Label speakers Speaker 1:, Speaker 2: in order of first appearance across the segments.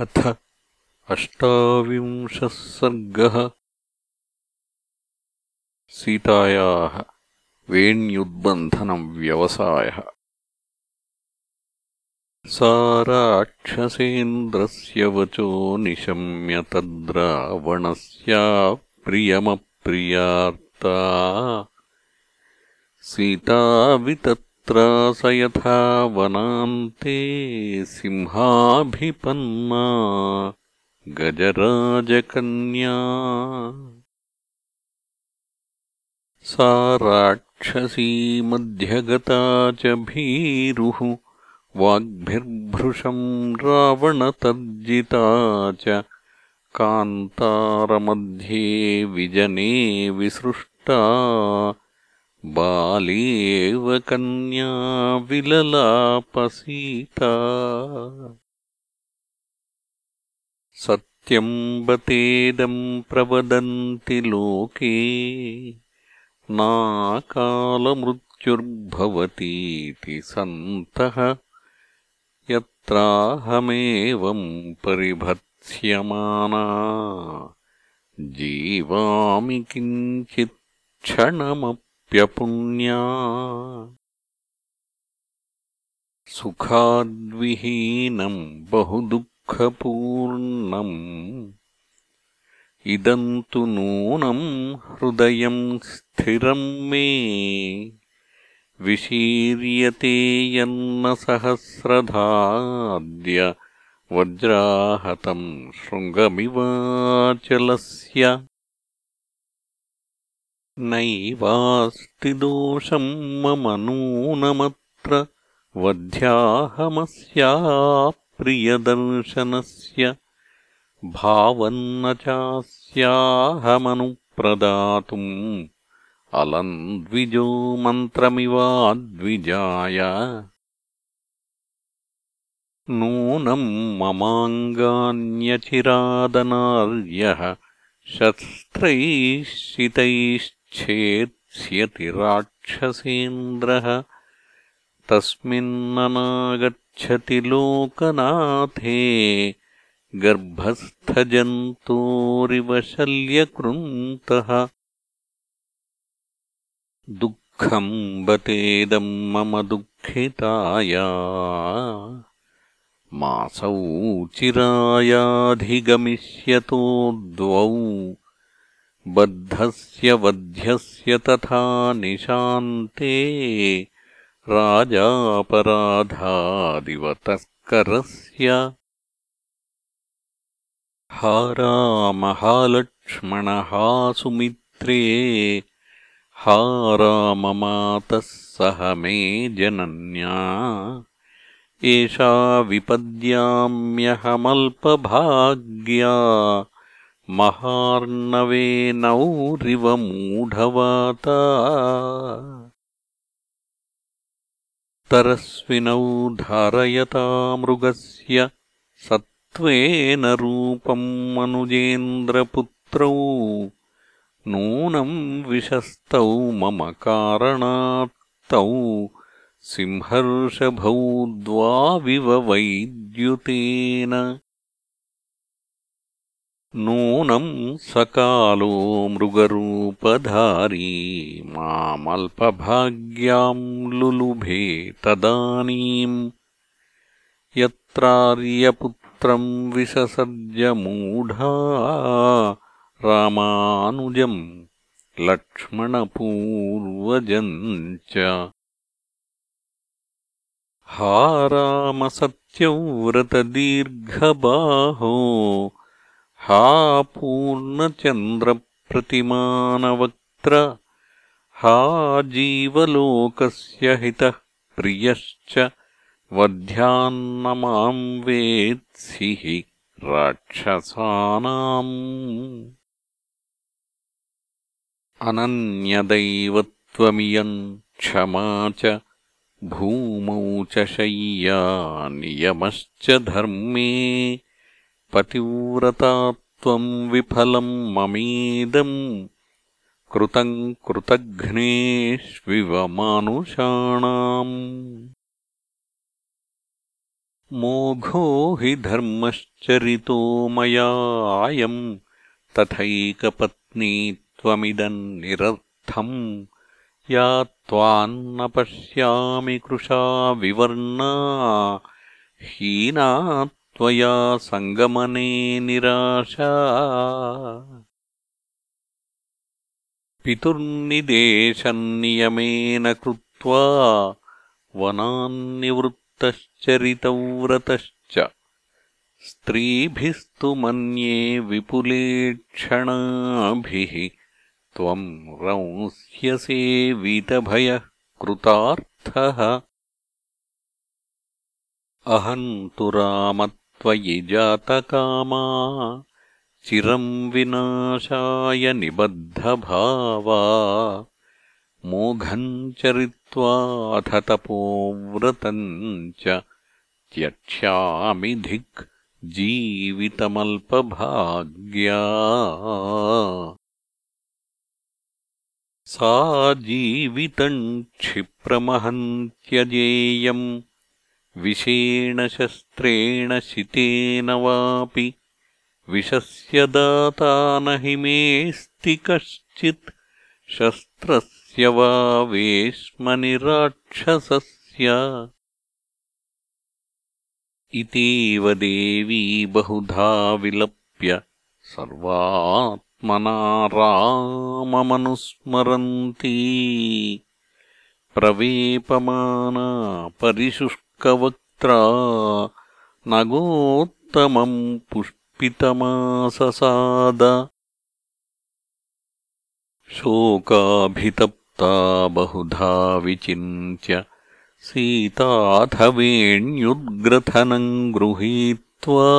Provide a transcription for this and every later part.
Speaker 1: अथ अष्टाविंशः सर्गः। सीतायाः वेण्युद्बन्धनम् व्यवसायः। सा राक्षसेन्द्रस्य वचो निशम्य तद्रावणस्याप्रियमप्रियार्ता सीतावितत् स यथा वनान्ते सिंहाभिपन्ना गजराजकन्या। सा राक्षसी मध्यगता च भीरुः वाग्भिर्भृशम् रावणतर्जिता च कान्तारमध्ये विजने विसृष्टा बालेव कन्या विललापसीता। सत्यम् बतेदम् प्रवदन्ति लोके नाकालमृत्युर्भवतीति सन्तः। यत्राहमेवम् परिभत्स्यमाना जीवामि किञ्चित्क्षणमप् प्यपुण्या सुखाद्विहीनम् बहुदुःखपूर्णम्। इदम् तु नूनम् हृदयम् स्थिरम् मे। विशीर्यते यन्नसहस्रधाद्य वज्राहतम् शृङ्गमिवाचलस्य नैवास्ति दोषम् मम नूनमत्र वध्याहमस्याप्रियदर्शनस्य भावन्न चास्याहमनुप्रदातुम् अलम् द्विजो मन्त्रमिवाद्विजाय। नूनम् ममाङ्गान्यचिरादनार्यः शस्त्रैश्चितैश्च छेत्स्यति राक्षसेन्द्रः। तस्मिन्ननागच्छति लोकनाथे। गर्भस्थजन्तोरिव शल्यकृन्तः। दुःखम् बतेदम् मम दुःखिताया। मासौ चिरायाधिगमिष्यतो द्वौ बद्धस्य वध्यस्य तथा निशान्ते राजापराधादिवतस्करस्य हा रामहालक्ष्मणहासुमित्रे हा राममातः सह मे जनन्या। एषा विपद्याम्यहमल्पभाग्या महार्णवेनौरिव मूढवाता। तरस्विनौ धारयता मृगस्य सत्त्वेन रूपम् मनुजेन्द्रपुत्रौ। नूनम् विशस्तौ मम कारणात्तौ। सिंहर्षभौ द्वाविव वैद्युतेन नूनम् सकालो मृगरूपधारी मामल्पभाग्याम् लुलुभे तदानीम् यत्रार्यपुत्रम् विससर्जमूढा रामानुजम् लक्ष्मणपूर्वजम् च। हा रामसत्यव्रतदीर्घबाहो हा पूर्णचन्द्रप्रतिमानवक्त्र हा जीवलोकस्य हितः प्रियश्च वध्यान्न माम् वेत्सि हि राक्षसानाम्। अनन्यदैवत्वमियम् क्षमा च भूमौ च शय्या नियमश्च धर्मे पतिव्रता त्वम् विफलम् ममेदम् कृतम् कृतघ्नेष्विव मानुषाणाम्। मोघो हि धर्मश्चरितो मयायम् तथैकपत्नी त्वमिदम् निरर्थम् या त्वान्न पश्यामि कृशा विवर्णा हीना त्वया सङ्गमने निराशा। पितुर्निदेशन्नियमेन कृत्वा वनान्निवृत्तश्चरितव्रतश्च। स्त्रीभिस्तु मन्ये विपुलेक्षणाभिः त्वम् रंस्यसे वीतभयः कृतार्थः। अहम् तु रामत्वयि जातकामा चिरम् विनाशाय निबद्धभावा मोघम् चरित्वाथ तपोव्रतम् च त्यक्ष्यामि धिक् जीवितमल्पभाग्या। सा जीवितम् क्षिप्रमहम् त्यजेयम् विषेण शस्त्रेण शितेन वापि विषस्य दाता न हि मेऽस्ति कश्चित् शस्त्रस्य वा वेश्मनि राक्षसस्य इतीव देवी बहुधा विलप्य सर्वात् मनाराममनुस्मरन्ती प्रवेपमाना परिशुष्कवक्त्रा नगोत्तमम् पुष्पितमाससाद। शोकाभितप्ता बहुधा विचिन्त्य सीताथ वेण्युद्ग्रथनम् गृहीत्वा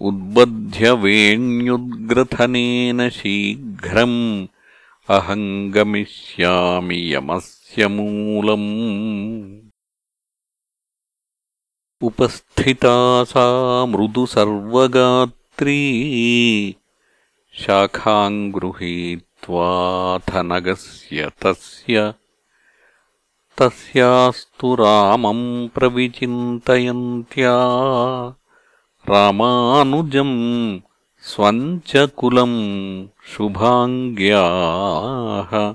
Speaker 1: उद्बध्यवेण्युद्ग्रथनेन शीघ्रम् अहम् गमिष्यामि यमस्य मूलम् उपस्थिता सा मृदुसर्वगात्री। शाखाम् गृहीत्वाथ नगस्य तस्य। तस्यास्तु रामम् प्रविचिन्तयन्त्या। रामानुजम् स्वम् च कुलम् शुभाङ्ग्याः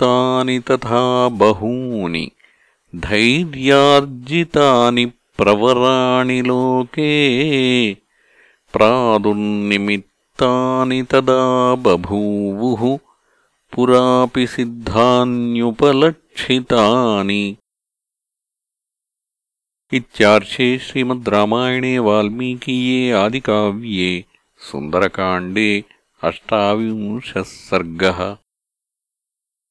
Speaker 1: शोकानिमित्तानि तथा बहूनि धैर्यार्जितानि प्रवराणि लोके प्रादुर्निमित्तानि तदा बभूवुः पुरापि सिद्धान्युपलक्षितानि इत्यार्षे श्रीमद् रामायणे वाल्मीकीये आदिकाव्ये सुन्दरकाण्डे अष्टाविंशः सर्गः